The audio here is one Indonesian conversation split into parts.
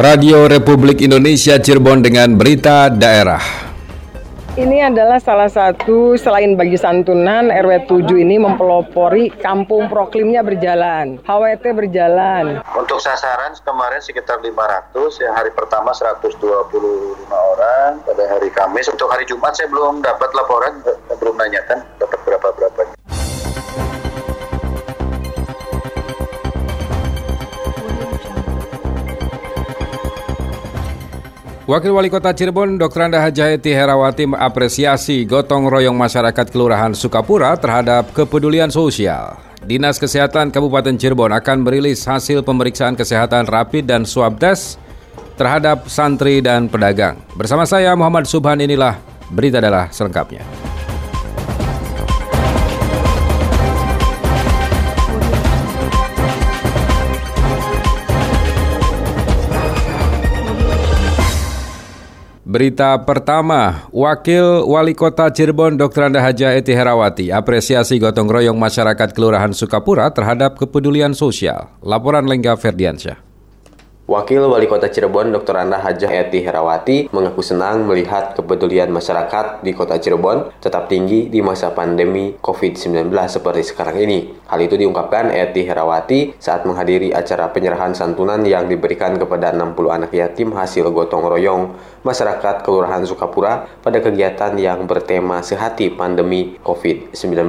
Radio Republik Indonesia Cirebon dengan berita daerah. Ini adalah salah satu selain bagi santunan RW 7 ini mempelopori kampung proklimnya berjalan, HWT berjalan. Untuk sasaran kemarin sekitar 500, yang hari pertama 125 orang, pada hari Kamis. Untuk hari Jumat saya belum dapat laporan, belum nanyakan dapat berapa-berapa. Wakil Wali Kota Cirebon, Dr. Anda Hajayati Herawati mengapresiasi gotong royong masyarakat Kelurahan Sukapura terhadap kepedulian sosial. Dinas Kesehatan Kabupaten Cirebon akan merilis hasil pemeriksaan kesehatan rapid dan swab test terhadap santri dan pedagang. Bersama saya Muhammad Subhan inilah berita adalah selengkapnya. Berita pertama, Wakil Wali Kota Cirebon Dr. Anda Haja Eti Herawati apresiasi gotong royong masyarakat Kelurahan Sukapura terhadap kepedulian sosial. Laporan Lengga Ferdiansyah. Wakil Wali Kota Cirebon Dr. Anda Hajah Eti Herawati mengaku senang melihat kepedulian masyarakat di Kota Cirebon tetap tinggi di masa pandemi COVID-19 seperti sekarang ini. Hal itu diungkapkan Eti Herawati saat menghadiri acara penyerahan santunan yang diberikan kepada 60 anak yatim hasil gotong royong masyarakat Kelurahan Sukapura pada kegiatan yang bertema Sehati Pandemi COVID-19.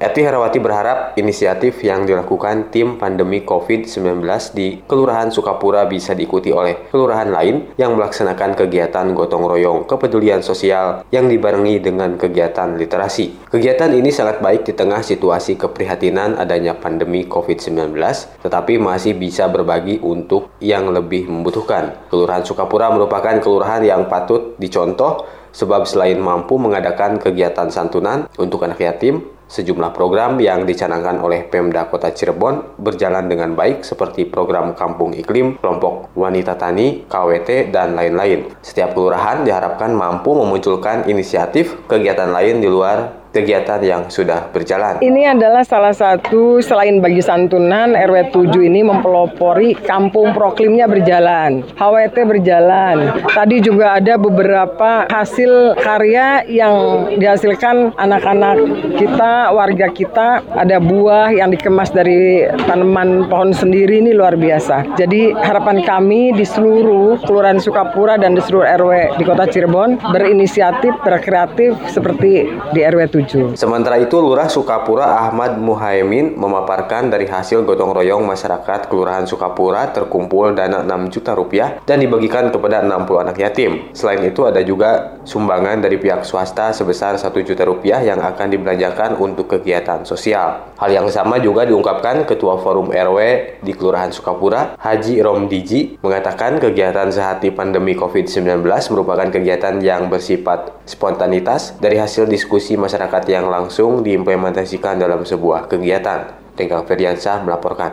Eti Herawati berharap inisiatif yang dilakukan tim pandemi COVID-19 di Kelurahan Sukapura bisa diikuti oleh kelurahan lain yang melaksanakan kegiatan gotong royong kepedulian sosial yang dibarengi dengan kegiatan literasi. Kegiatan ini sangat baik di tengah situasi keprihatinan adanya pandemi COVID-19, tetapi masih bisa berbagi untuk yang lebih membutuhkan. Kelurahan Sukapura merupakan kelurahan yang patut dicontoh sebab selain mampu mengadakan kegiatan santunan untuk anak yatim, Sejumlah program yang dicanangkan oleh Pemda Kota Cirebon berjalan dengan baik seperti program Kampung Iklim, kelompok wanita tani, KWT, dan lain-lain. Setiap kelurahan diharapkan mampu memunculkan inisiatif kegiatan lain di luar kegiatan yang sudah berjalan. Ini adalah salah satu selain bagi santunan RW 7 ini mempelopori kampung proklimnya berjalan, HWT berjalan. Tadi juga ada beberapa hasil karya yang dihasilkan anak-anak kita, warga kita. Ada buah yang dikemas dari tanaman pohon sendiri ini luar biasa. Jadi harapan kami di seluruh Kelurahan Sukapura dan di seluruh RW di Kota Cirebon berinisiatif, berkreatif seperti di RW 7. Sementara itu, Lurah Sukapura Ahmad Muhaimin memaparkan dari hasil gotong royong masyarakat Kelurahan Sukapura terkumpul dana 6 juta rupiah dan dibagikan kepada 60 anak yatim. Selain itu, ada juga sumbangan dari pihak swasta sebesar 1 juta rupiah yang akan dibelanjakan untuk kegiatan sosial. Hal yang sama juga diungkapkan Ketua Forum RW di Kelurahan Sukapura, Haji Romdiji, mengatakan kegiatan sehati pandemi COVID-19 merupakan kegiatan yang bersifat spontanitas dari hasil diskusi masyarakat masyarakat yang langsung diimplementasikan dalam sebuah kegiatan. Tenggang Ferdiansyah melaporkan.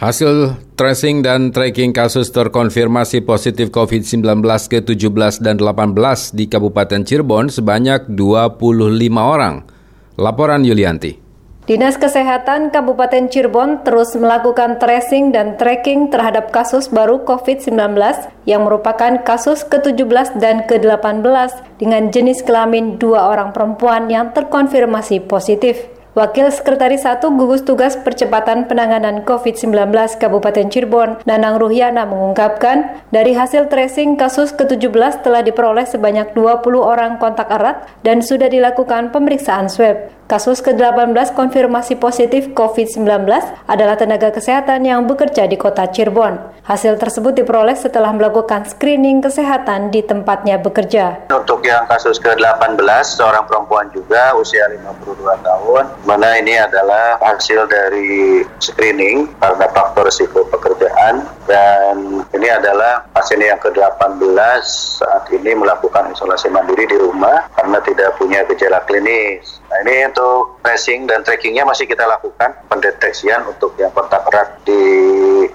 Hasil tracing dan tracking kasus terkonfirmasi positif COVID-19 ke-17 dan 18 di Kabupaten Cirebon sebanyak 25 orang. Laporan Yulianti. Dinas Kesehatan Kabupaten Cirebon terus melakukan tracing dan tracking terhadap kasus baru COVID-19 yang merupakan kasus ke-17 dan ke-18 dengan jenis kelamin dua orang perempuan yang terkonfirmasi positif. Wakil Sekretaris 1 Gugus Tugas Percepatan Penanganan COVID-19 Kabupaten Cirebon, Nanang Ruhyana mengungkapkan, dari hasil tracing kasus ke-17 telah diperoleh sebanyak 20 orang kontak erat dan sudah dilakukan pemeriksaan swab. Kasus ke-18 konfirmasi positif COVID-19 adalah tenaga kesehatan yang bekerja di kota Cirebon. Hasil tersebut diperoleh setelah melakukan screening kesehatan di tempatnya bekerja. Untuk yang kasus ke-18, seorang perempuan juga usia 52 tahun, mana ini adalah hasil dari screening karena faktor risiko pekerjaan dan ini adalah pasien yang ke-18 saat ini melakukan isolasi mandiri di rumah karena tidak punya gejala klinis. Nah ini untuk tracing dan trackingnya masih kita lakukan pendeteksian untuk yang kontak erat di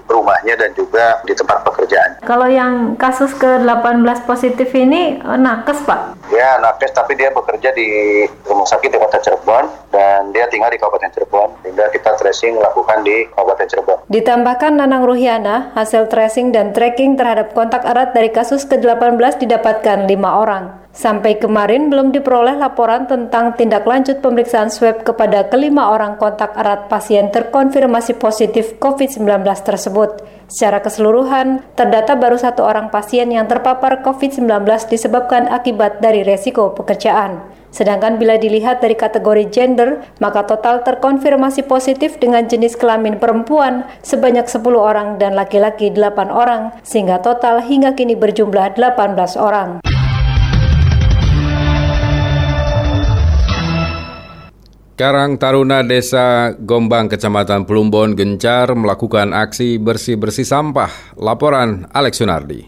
rumahnya dan juga di tempat pekerjaan. Kalau yang kasus ke-18 positif ini eh, nakes Pak? Ya nakes tapi dia bekerja di rumah sakit di kota Cirebon dan dia tinggal di Kabupaten Cirebon sehingga kita tracing lakukan di Kabupaten Cirebon. Ditambahkan Nanang Ruhiana, hasil tracing dan tracking terhadap kontak erat dari kasus ke-18 didapatkan lima orang. Sampai kemarin belum diperoleh laporan tentang tindak lanjut pemeriksaan swab kepada kelima orang kontak erat pasien terkonfirmasi positif COVID-19 tersebut. Secara keseluruhan, terdata baru satu orang pasien yang terpapar COVID-19 disebabkan akibat dari resiko pekerjaan. Sedangkan bila dilihat dari kategori gender, maka total terkonfirmasi positif dengan jenis kelamin perempuan sebanyak 10 orang dan laki-laki 8 orang, sehingga total hingga kini berjumlah 18 orang. Karang Taruna Desa Gombang, Kecamatan Plumbon, gencar melakukan aksi bersih-bersih sampah. Laporan Alex Sunardi.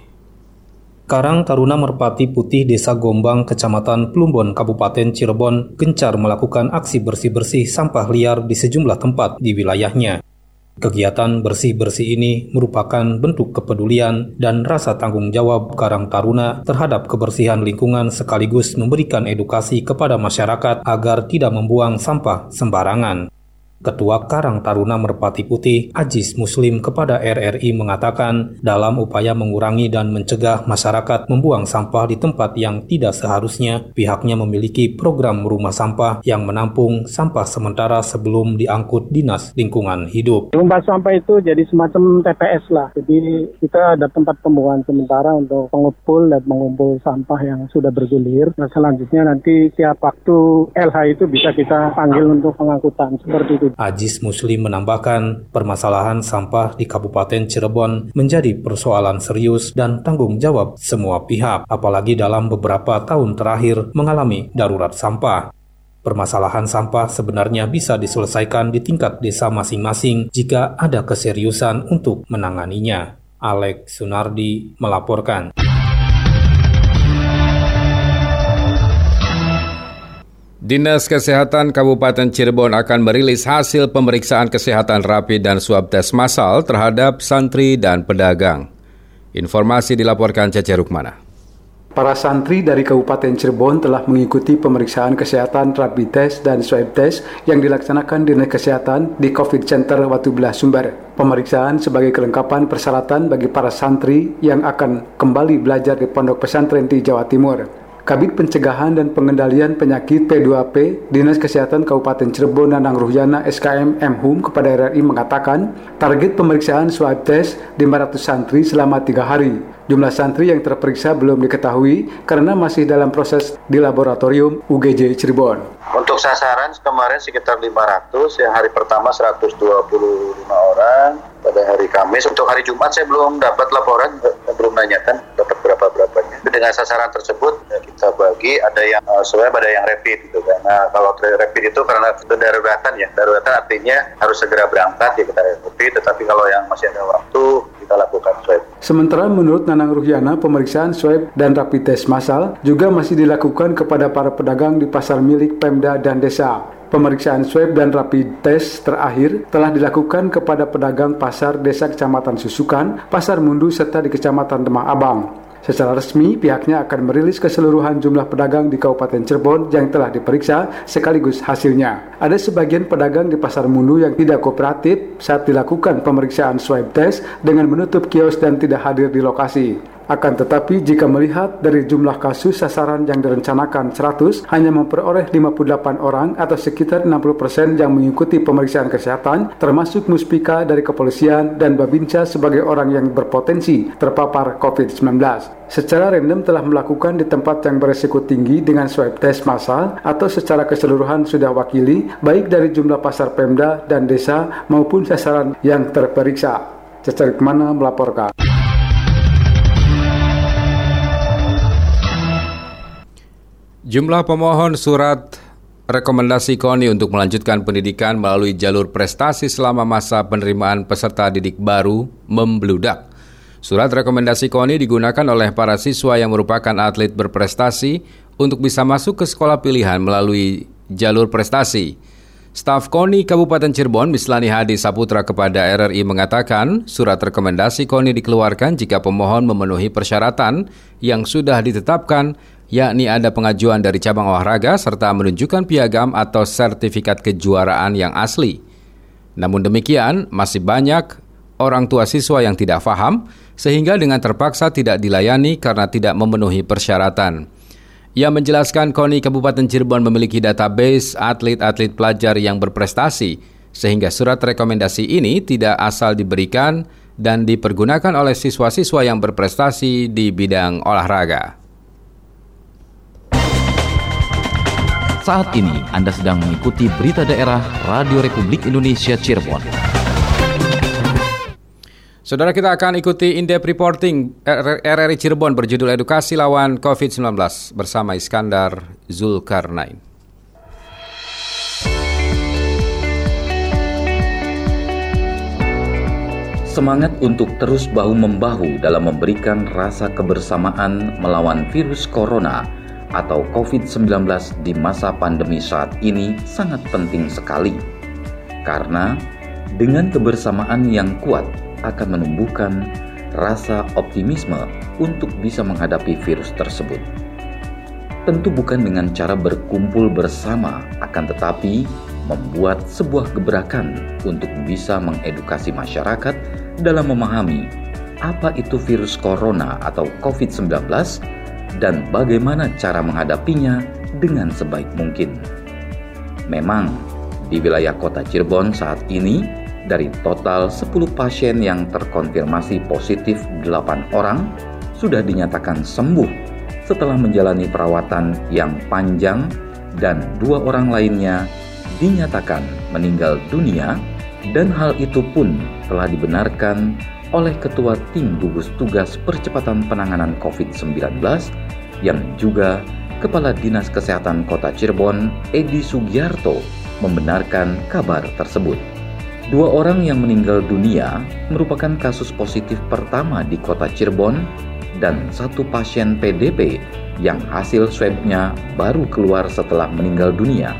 Karang Taruna Merpati Putih Desa Gombang, Kecamatan Plumbon, Kabupaten Cirebon, gencar melakukan aksi bersih-bersih sampah liar di sejumlah tempat di wilayahnya. Kegiatan bersih-bersih ini merupakan bentuk kepedulian dan rasa tanggung jawab Karang Taruna terhadap kebersihan lingkungan sekaligus memberikan edukasi kepada masyarakat agar tidak membuang sampah sembarangan. Ketua Karang Taruna Merpati Putih, Ajis Muslim kepada RRI mengatakan dalam upaya mengurangi dan mencegah masyarakat membuang sampah di tempat yang tidak seharusnya, pihaknya memiliki program rumah sampah yang menampung sampah sementara sebelum diangkut Dinas Lingkungan Hidup. Rumah sampah itu jadi semacam TPS lah. Jadi kita ada tempat pembuangan sementara untuk pengumpul dan mengumpul sampah yang sudah bergulir. Nah selanjutnya nanti tiap waktu LH itu bisa kita panggil untuk pengangkutan seperti itu. Ajis Muslim menambahkan, permasalahan sampah di Kabupaten Cirebon menjadi persoalan serius dan tanggung jawab semua pihak, apalagi dalam beberapa tahun terakhir mengalami darurat sampah. Permasalahan sampah sebenarnya bisa diselesaikan di tingkat desa masing-masing jika ada keseriusan untuk menanganinya. Alex Sunardi melaporkan. Dinas Kesehatan Kabupaten Cirebon akan merilis hasil pemeriksaan kesehatan rapi dan swab tes massal terhadap santri dan pedagang. Informasi dilaporkan Cece Rukmana. Para santri dari Kabupaten Cirebon telah mengikuti pemeriksaan kesehatan rapid test dan swab test yang dilaksanakan Dinas Kesehatan di COVID Center Watu Belah Sumber. Pemeriksaan sebagai kelengkapan persyaratan bagi para santri yang akan kembali belajar di pondok pesantren di Jawa Timur. Kabit Pencegahan dan Pengendalian Penyakit P2P Dinas Kesehatan Kabupaten Cirebon Nanang Ruhyana SKM Mhum kepada RRI mengatakan target pemeriksaan swab test 500 santri selama tiga hari. Jumlah santri yang terperiksa belum diketahui karena masih dalam proses di laboratorium UGJ Cirebon. Untuk sasaran kemarin sekitar 500, ya hari pertama 125 orang, pada hari Kamis. Untuk hari Jumat saya belum dapat laporan, belum nanyakan dapat berapa berapanya. Dengan sasaran tersebut ya kita bagi ada yang uh, swab, ada yang rapid gitu kan. Nah kalau rapid itu karena itu daruratan ya, daruratan artinya harus segera berangkat ya kita rapid. Tetapi kalau yang masih ada waktu kita lakukan swab. Sementara menurut Nanang Ruhyana, pemeriksaan swab dan rapid test massal juga masih dilakukan kepada para pedagang di pasar milik Pemda dan desa. Pemeriksaan swab dan rapid test terakhir telah dilakukan kepada pedagang pasar desa Kecamatan Susukan, Pasar Mundu, serta di Kecamatan Demak Abang. Secara resmi, pihaknya akan merilis keseluruhan jumlah pedagang di Kabupaten Cirebon yang telah diperiksa sekaligus hasilnya. Ada sebagian pedagang di Pasar Mundu yang tidak kooperatif saat dilakukan pemeriksaan swab test dengan menutup kios dan tidak hadir di lokasi. Akan tetapi jika melihat dari jumlah kasus sasaran yang direncanakan 100 hanya memperoleh 58 orang atau sekitar 60% yang mengikuti pemeriksaan kesehatan termasuk muspika dari kepolisian dan Babinsa sebagai orang yang berpotensi terpapar COVID-19. Secara random telah melakukan di tempat yang beresiko tinggi dengan swab test massal atau secara keseluruhan sudah wakili baik dari jumlah pasar Pemda dan desa maupun sasaran yang terperiksa. Cecarik mana melaporkan. Jumlah pemohon surat rekomendasi KONI untuk melanjutkan pendidikan melalui jalur prestasi selama masa penerimaan peserta didik baru membludak. Surat rekomendasi KONI digunakan oleh para siswa yang merupakan atlet berprestasi untuk bisa masuk ke sekolah pilihan melalui jalur prestasi. Staf KONI Kabupaten Cirebon, Mislani Hadi Saputra kepada RRI mengatakan surat rekomendasi KONI dikeluarkan jika pemohon memenuhi persyaratan yang sudah ditetapkan, yakni ada pengajuan dari cabang olahraga serta menunjukkan piagam atau sertifikat kejuaraan yang asli. Namun demikian, masih banyak orang tua siswa yang tidak paham sehingga dengan terpaksa tidak dilayani karena tidak memenuhi persyaratan. Ia menjelaskan KONI Kabupaten Cirebon memiliki database atlet-atlet pelajar yang berprestasi, sehingga surat rekomendasi ini tidak asal diberikan dan dipergunakan oleh siswa-siswa yang berprestasi di bidang olahraga. Saat ini Anda sedang mengikuti berita daerah Radio Republik Indonesia Cirebon. Saudara kita akan ikuti in-depth reporting RRI Cirebon berjudul Edukasi Lawan COVID-19 bersama Iskandar Zulkarnain. Semangat untuk terus bahu-membahu dalam memberikan rasa kebersamaan melawan virus corona atau COVID-19 di masa pandemi saat ini sangat penting sekali. Karena dengan kebersamaan yang kuat akan menumbuhkan rasa optimisme untuk bisa menghadapi virus tersebut. Tentu bukan dengan cara berkumpul bersama, akan tetapi membuat sebuah gebrakan untuk bisa mengedukasi masyarakat dalam memahami apa itu virus corona atau COVID-19 dan bagaimana cara menghadapinya dengan sebaik mungkin. Memang, di wilayah kota Cirebon saat ini dari total 10 pasien yang terkonfirmasi positif 8 orang sudah dinyatakan sembuh setelah menjalani perawatan yang panjang dan dua orang lainnya dinyatakan meninggal dunia dan hal itu pun telah dibenarkan oleh Ketua Tim Gugus Tugas Percepatan Penanganan COVID-19 yang juga Kepala Dinas Kesehatan Kota Cirebon, Edi Sugiarto, membenarkan kabar tersebut. Dua orang yang meninggal dunia merupakan kasus positif pertama di kota Cirebon dan satu pasien PDP yang hasil swabnya baru keluar setelah meninggal dunia.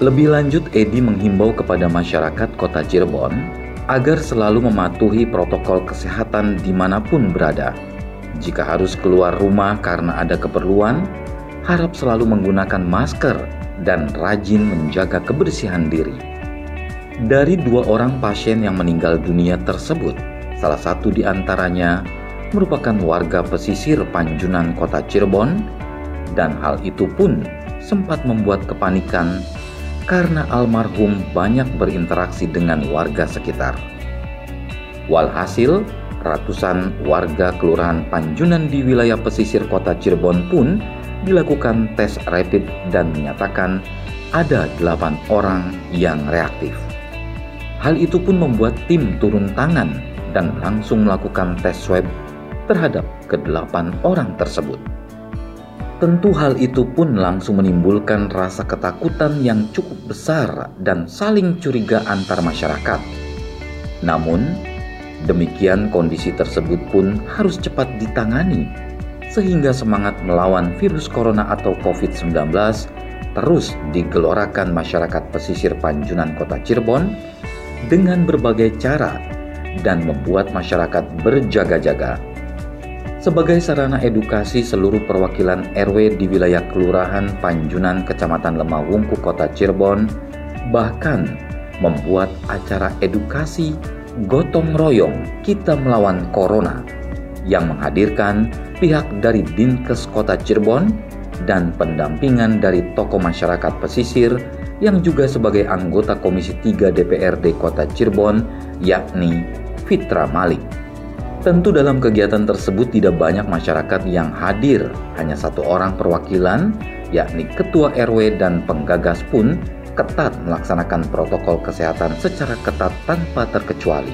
Lebih lanjut, Edi menghimbau kepada masyarakat kota Cirebon agar selalu mematuhi protokol kesehatan di mana pun berada. Jika harus keluar rumah karena ada keperluan, harap selalu menggunakan masker dan rajin menjaga kebersihan diri. Dari dua orang pasien yang meninggal dunia tersebut, salah satu di antaranya merupakan warga pesisir Panjunan Kota Cirebon, dan hal itu pun sempat membuat kepanikan karena almarhum banyak berinteraksi dengan warga sekitar. Walhasil, ratusan warga Kelurahan Panjunan di wilayah pesisir Kota Cirebon pun dilakukan tes rapid dan menyatakan ada delapan orang yang reaktif. Hal itu pun membuat tim turun tangan dan langsung melakukan tes swab terhadap kedelapan orang tersebut. Tentu hal itu pun langsung menimbulkan rasa ketakutan yang cukup besar dan saling curiga antar masyarakat. Namun, demikian kondisi tersebut pun harus cepat ditangani sehingga semangat melawan virus corona atau COVID-19 terus digelorakan masyarakat pesisir Panjunan Kota Cirebon dengan berbagai cara dan membuat masyarakat berjaga-jaga. Sebagai sarana edukasi seluruh perwakilan RW di wilayah Kelurahan Panjunan Kecamatan Lemawungku Kota Cirebon bahkan membuat acara edukasi gotong royong kita melawan corona yang menghadirkan pihak dari Dinkes Kota Cirebon dan pendampingan dari tokoh masyarakat pesisir yang juga sebagai anggota Komisi 3 DPRD Kota Cirebon, yakni Fitra Malik. Tentu dalam kegiatan tersebut tidak banyak masyarakat yang hadir, hanya satu orang perwakilan, yakni Ketua RW dan penggagas pun ketat melaksanakan protokol kesehatan secara ketat tanpa terkecuali.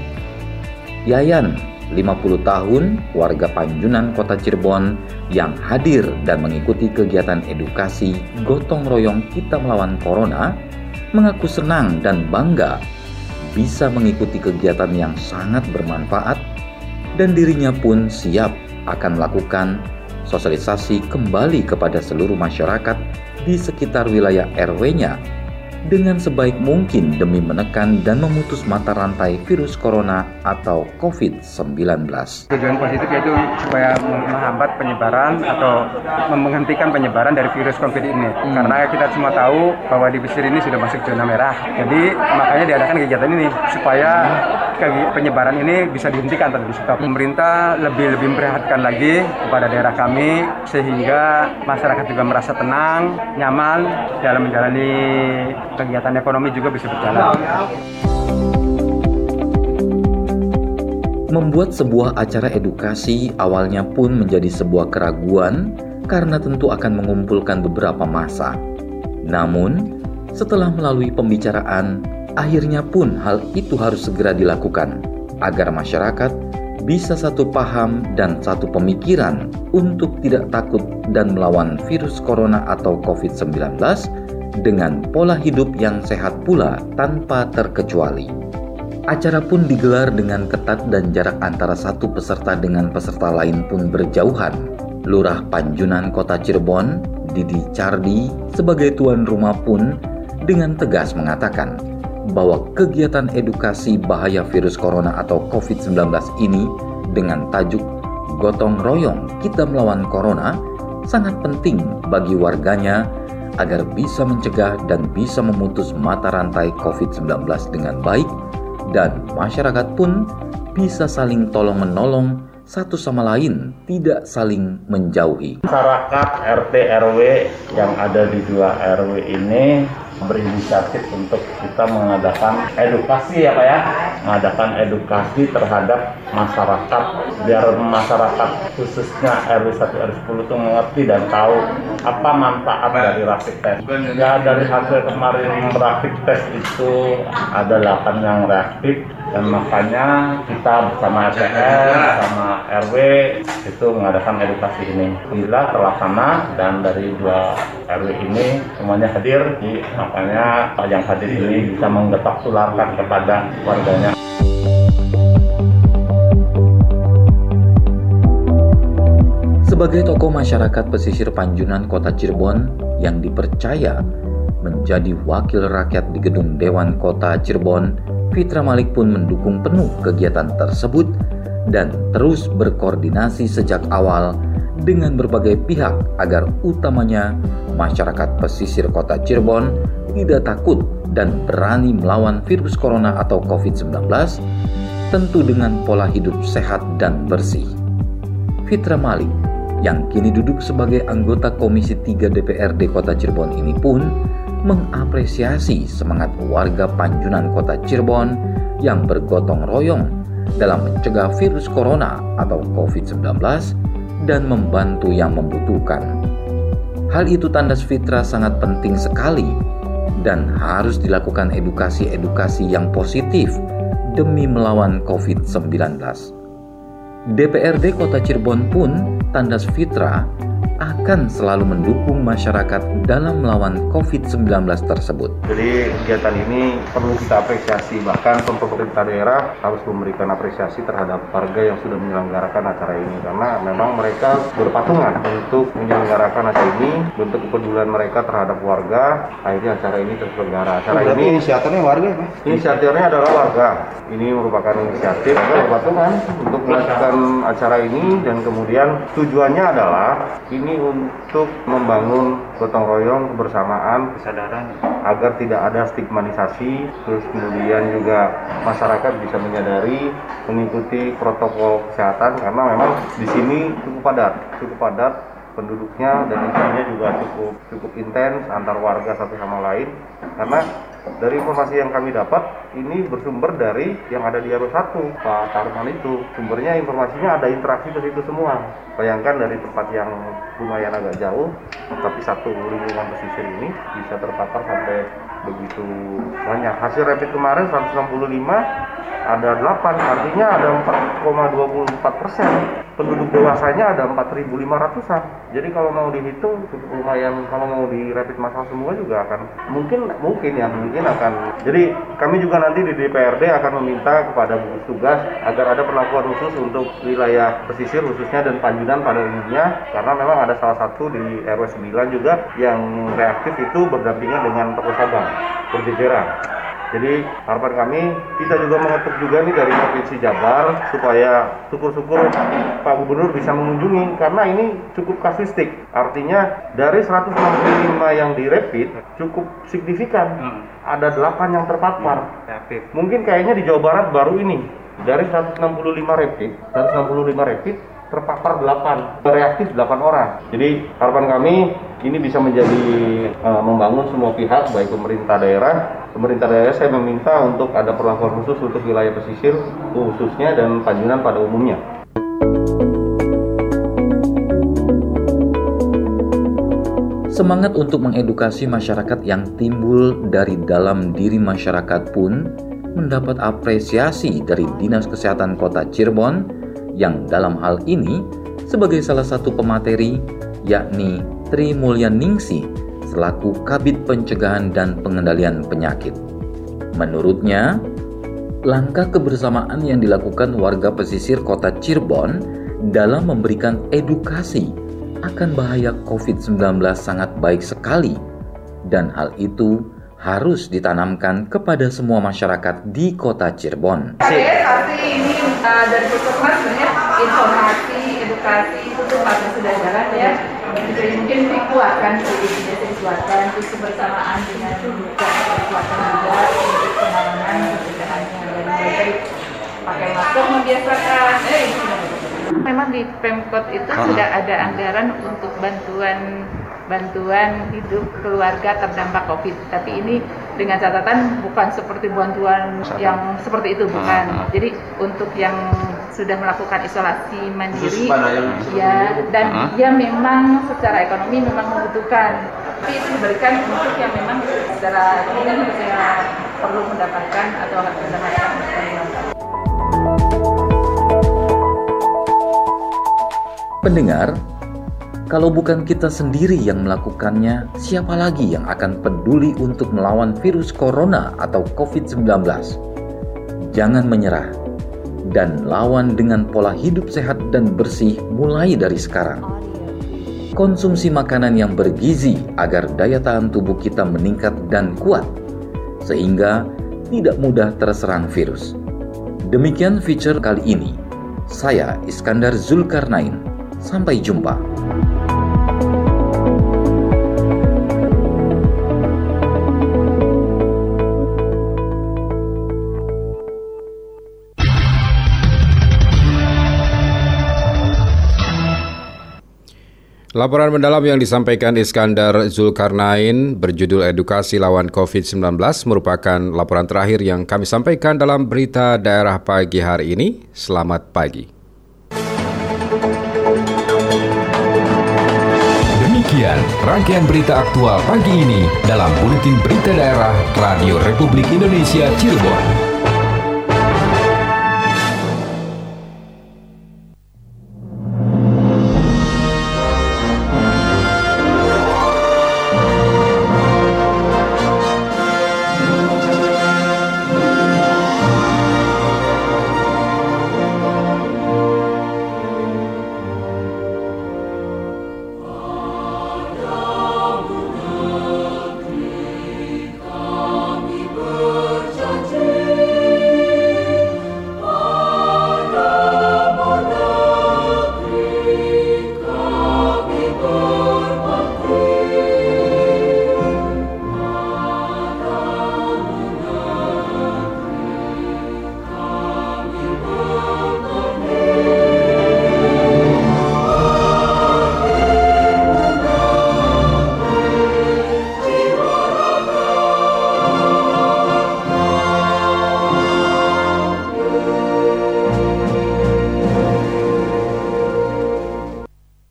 Yayan 50 tahun, warga Panjunan Kota Cirebon yang hadir dan mengikuti kegiatan edukasi gotong royong kita melawan corona, mengaku senang dan bangga bisa mengikuti kegiatan yang sangat bermanfaat dan dirinya pun siap akan melakukan sosialisasi kembali kepada seluruh masyarakat di sekitar wilayah RW-nya dengan sebaik mungkin demi menekan dan memutus mata rantai virus corona atau COVID-19. Tujuan positif yaitu supaya menghambat penyebaran atau menghentikan penyebaran dari virus COVID ini. Hmm. Karena kita semua tahu bahwa di Mesir ini sudah masuk zona merah. Jadi makanya diadakan kegiatan ini supaya penyebaran ini bisa dihentikan atau stop. Pemerintah lebih lebih memperhatikan lagi kepada daerah kami sehingga masyarakat juga merasa tenang, nyaman dalam menjalani kegiatan ekonomi juga bisa berjalan. Membuat sebuah acara edukasi awalnya pun menjadi sebuah keraguan karena tentu akan mengumpulkan beberapa masa. Namun, setelah melalui pembicaraan, akhirnya pun hal itu harus segera dilakukan agar masyarakat bisa satu paham dan satu pemikiran untuk tidak takut dan melawan virus corona atau COVID-19 dengan pola hidup yang sehat pula tanpa terkecuali. Acara pun digelar dengan ketat dan jarak antara satu peserta dengan peserta lain pun berjauhan. Lurah Panjunan Kota Cirebon, Didi Cardi, sebagai tuan rumah pun dengan tegas mengatakan bahwa kegiatan edukasi bahaya virus corona atau COVID-19 ini dengan tajuk Gotong Royong Kita Melawan Corona sangat penting bagi warganya agar bisa mencegah dan bisa memutus mata rantai COVID-19 dengan baik dan masyarakat pun bisa saling tolong-menolong satu sama lain, tidak saling menjauhi. Masyarakat RT RW yang ada di dua RW ini berinisiatif untuk kita mengadakan edukasi ya Pak ya. Mengadakan edukasi terhadap masyarakat biar masyarakat khususnya RW 1 RW 10 itu mengerti dan tahu apa manfaat dari rapid test. Ya dari hasil kemarin rapid test itu ada 8 yang reaktif dan makanya kita bersama RTR, bersama RW itu mengadakan edukasi ini. Bila terlaksana dan dari dua RW ini semuanya hadir, jadi makanya yang hadir ini bisa menggetak tularkan kepada warganya. Sebagai tokoh masyarakat pesisir Panjunan Kota Cirebon yang dipercaya menjadi wakil rakyat di gedung Dewan Kota Cirebon Fitra Malik pun mendukung penuh kegiatan tersebut dan terus berkoordinasi sejak awal dengan berbagai pihak agar utamanya masyarakat pesisir kota Cirebon tidak takut dan berani melawan virus corona atau COVID-19 tentu dengan pola hidup sehat dan bersih. Fitra Malik yang kini duduk sebagai anggota Komisi 3 DPRD Kota Cirebon ini pun mengapresiasi semangat warga Panjunan Kota Cirebon yang bergotong royong dalam mencegah virus corona atau COVID-19 dan membantu yang membutuhkan. Hal itu tanda Fitra sangat penting sekali dan harus dilakukan edukasi-edukasi yang positif demi melawan COVID-19. DPRD Kota Cirebon pun tanda Fitra akan selalu mendukung masyarakat dalam melawan COVID-19 tersebut. Jadi kegiatan ini perlu kita apresiasi, bahkan pemerintah daerah harus memberikan apresiasi terhadap warga yang sudah menyelenggarakan acara ini karena memang mereka berpatungan untuk menyelenggarakan acara ini, bentuk kepedulian mereka terhadap warga, akhirnya acara ini terselenggara. Acara Berarti ini inisiatornya warga ya? Inisiatornya adalah warga. Ini merupakan inisiatif berpatungan untuk melakukan acara ini dan kemudian tujuannya adalah ini untuk membangun gotong royong kebersamaan kesadaran agar tidak ada stigmatisasi terus kemudian juga masyarakat bisa menyadari mengikuti protokol kesehatan karena memang di sini cukup padat cukup padat penduduknya dan isinya juga cukup cukup intens antar warga satu sama lain. Karena dari informasi yang kami dapat ini bersumber dari yang ada di RW 1 Pak Tarman itu sumbernya informasinya ada interaksi ke situ semua bayangkan dari tempat yang lumayan agak jauh tapi satu lingkungan pesisir ini bisa terpapar sampai begitu banyak hasil rapid kemarin 165 ada 8 artinya ada 4,24 persen penduduk dewasanya ada 4.500an. Jadi kalau mau dihitung cukup lumayan kalau mau di rapid massal semua juga akan mungkin mungkin ya mungkin akan. Jadi kami juga nanti di DPRD akan meminta kepada gugus tugas agar ada perlakuan khusus untuk wilayah pesisir khususnya dan Panjunan pada umumnya karena memang ada salah satu di RW 9 juga yang reaktif itu berdampingan dengan toko sabang berjejeran. Jadi harapan kami kita juga mengetuk juga nih dari Provinsi Jabar supaya syukur-syukur Pak Gubernur bisa mengunjungi karena ini cukup kasuistik. Artinya dari 165 yang direpit cukup signifikan. Hmm. Ada 8 yang terpapar. Hmm. Mungkin kayaknya di Jawa Barat baru ini dari 165 rapid, 165 rapid terpapar 8, reaktif 8 orang. Jadi harapan kami ini bisa menjadi uh, membangun semua pihak baik pemerintah daerah, pemerintah daerah saya meminta untuk ada perlakuan khusus untuk wilayah pesisir khususnya dan Panjunan pada umumnya. Semangat untuk mengedukasi masyarakat yang timbul dari dalam diri masyarakat pun mendapat apresiasi dari Dinas Kesehatan Kota Cirebon yang dalam hal ini sebagai salah satu pemateri yakni Tri Mulyaningsi selaku Kabit Pencegahan dan Pengendalian Penyakit. Menurutnya, langkah kebersamaan yang dilakukan warga pesisir kota Cirebon dalam memberikan edukasi akan bahaya COVID-19 sangat baik sekali dan hal itu harus ditanamkan kepada semua masyarakat di kota Cirebon. Saya ini uh, dari puskesmas sebenarnya informasi, edukasi itu sudah jalan ya. Jadi mungkin dikuatkan sedikit bisa dikuatkan terus kebersamaan dengan juga dikuatkan juga untuk penanganan pencegahannya dan mulai pakai masker membiasakan. Eh, Memang di Pemkot itu uh -huh. sudah ada anggaran untuk bantuan bantuan hidup keluarga terdampak COVID. Tapi ini dengan catatan bukan seperti bantuan yang seperti itu bukan. Uh, uh. Jadi untuk yang sudah melakukan isolasi mandiri, ya dan uh. ya memang secara ekonomi memang membutuhkan. Tapi itu diberikan untuk yang memang secara ini saya perlu mendapatkan atau harus mendapatkan Pendengar, kalau bukan kita sendiri yang melakukannya, siapa lagi yang akan peduli untuk melawan virus corona atau COVID-19? Jangan menyerah dan lawan dengan pola hidup sehat dan bersih mulai dari sekarang. Konsumsi makanan yang bergizi agar daya tahan tubuh kita meningkat dan kuat, sehingga tidak mudah terserang virus. Demikian feature kali ini. Saya Iskandar Zulkarnain. Sampai jumpa. Laporan mendalam yang disampaikan Iskandar Zulkarnain berjudul Edukasi Lawan COVID-19 merupakan laporan terakhir yang kami sampaikan dalam berita daerah pagi hari ini. Selamat pagi. Demikian rangkaian berita aktual pagi ini dalam Buletin Berita Daerah Radio Republik Indonesia Cirebon.